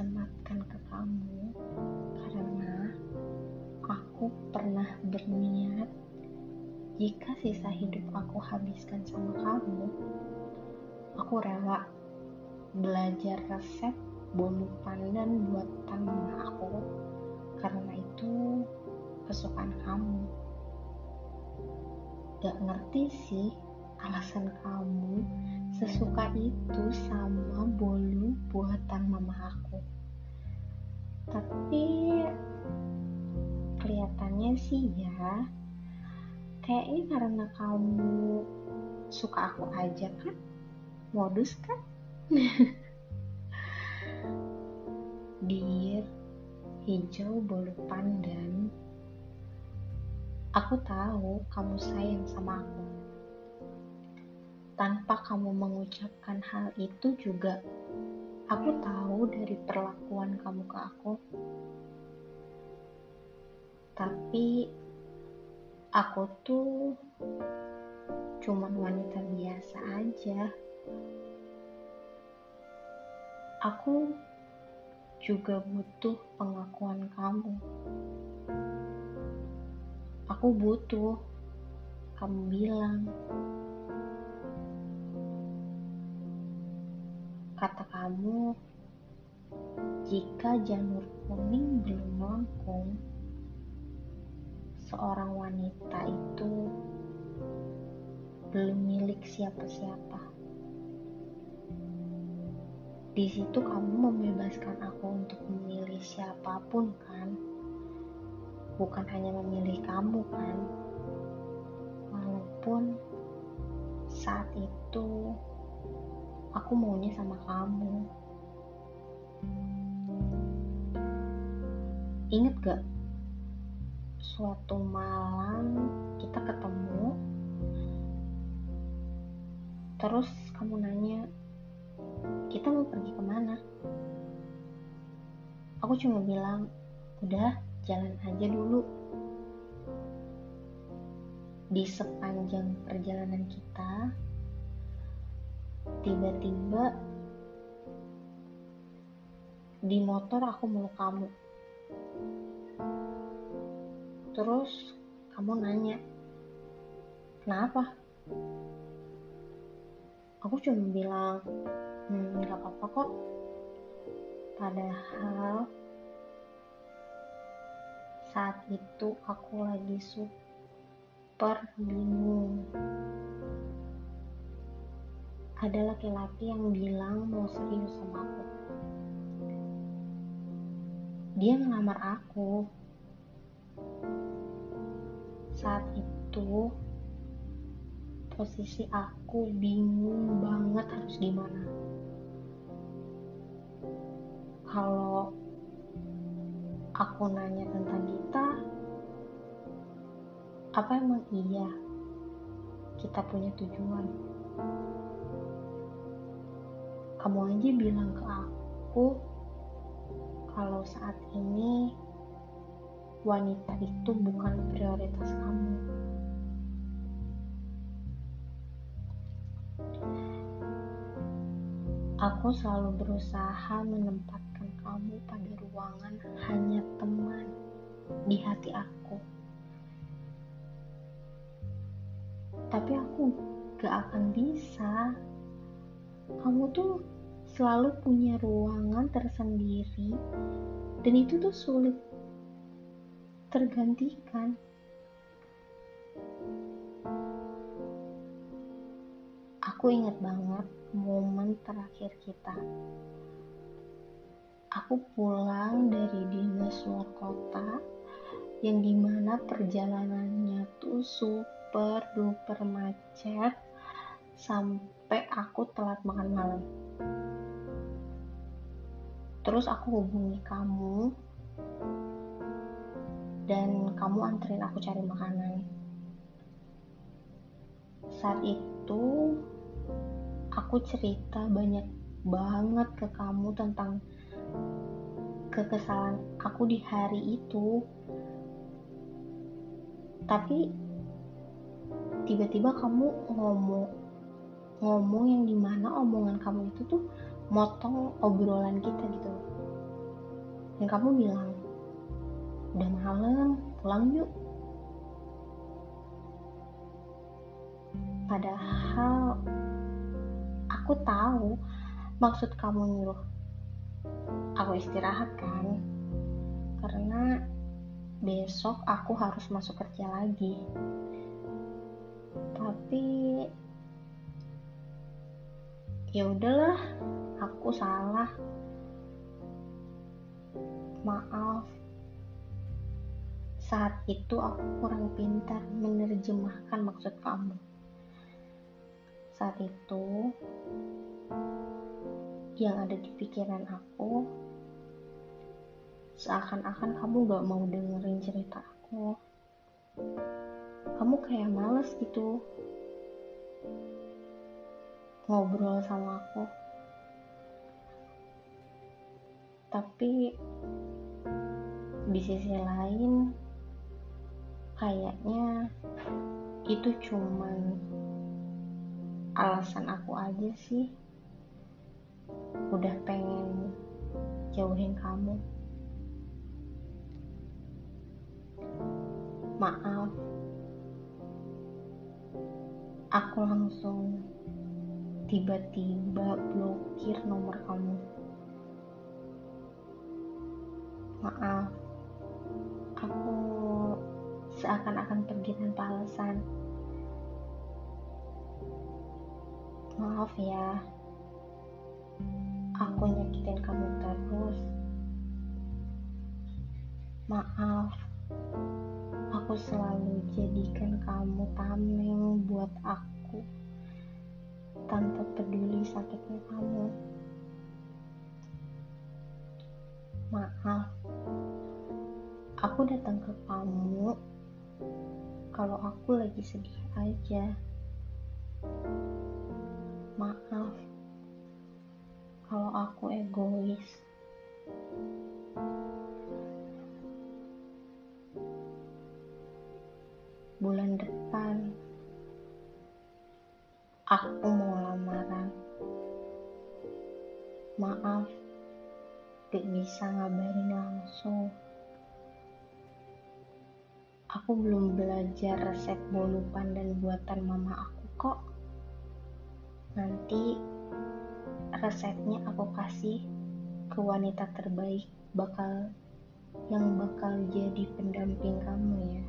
sematkan ke kamu karena aku pernah berniat jika sisa hidup aku habiskan sama kamu, aku rela belajar resep bumbu pandan buat tangan aku karena itu kesukaan kamu. Gak ngerti sih alasan kamu sesuka itu sama bolu buatan mama aku. Tapi kelihatannya sih ya kayaknya karena kamu suka aku aja kan? Modus kan? Dir hijau bolu pandan. Aku tahu kamu sayang sama aku tanpa kamu mengucapkan hal itu juga aku tahu dari perlakuan kamu ke aku tapi aku tuh cuman wanita biasa aja. Aku juga butuh pengakuan kamu. Aku butuh kamu bilang kata kamu jika janur kuning belum melengkung seorang wanita itu belum milik siapa-siapa. Di situ kamu membebaskan aku untuk memilih siapa pun kan? Bukan hanya memilih kamu kan? Walaupun saat itu aku maunya sama kamu. Ingat gak? Suatu malam kita ketemu terus kamu nanya kita mau pergi ke mana? Aku cuma bilang udah jalan aja dulu. Di sepanjang perjalanan kita tiba-tiba di motor aku meluk kamu Terus kamu nanya, kenapa? Aku cuma bilang, hmm, gak apa-apa kok. Padahal saat itu aku lagi super bingung. Ada laki-laki yang bilang mau serius sama aku. Dia ngelamar aku. Saat itu posisi aku bingung banget harus gimana. Kalau aku nanya tentang kita apa emang iya? Kita punya tujuan kamu aja bilang ke aku kalau saat ini wanita itu bukan prioritas kamu. Aku selalu berusaha menempatkan kamu pada ruangan hanya teman di hati aku. Tapi aku gak akan bisa. Kamu tuh selalu punya ruangan tersendiri dan itu tuh sulit tergantikan. Aku ingat banget momen terakhir kita. Aku pulang dari dinas luar kota yang di mana perjalanannya tuh super duper macet sampai aku telat makan malam. Terus aku hubungi kamu dan kamu anterin aku cari makanan. Saat itu aku cerita banyak banget ke kamu tentang kekesalan aku di hari itu. Tapi tiba-tiba kamu ngomong ngomong yang di mana omongan kamu itu tuh motong obrolan kita gitu. Dan kamu bilang udah malam pulang yuk. Padahal aku tahu maksud kamu nyuruh aku istirahat kan? Karena besok aku harus masuk kerja lagi. Tapi ya udahlah aku salah. Maaf. Saat itu aku kurang pintar menerjemahkan maksud kamu. Saat itu yang ada di pikiran aku seakan-akan kamu gak mau dengerin cerita aku. Kamu kayak males gitu ngobrol sama aku. Tapi di sisi lain kayaknya itu cuman alasan aku aja sih. Udah pengen jauhin kamu. Maaf. Aku langsung tiba-tiba blokir nomor kamu. Maaf. Aku seakan-akan pergi tanpa alasan. Maaf ya aku datang ke kamu kalau aku lagi sedih aja maaf kalau aku egois. Bulan depan, aku mau lamaran. Maaf, gak bisa ngabarin langsung. Aku belum belajar resep bolu pandan buatan mama aku kok. Nanti resepnya aku kasih ke wanita terbaik bakal yang bakal jadi pendamping kamu ya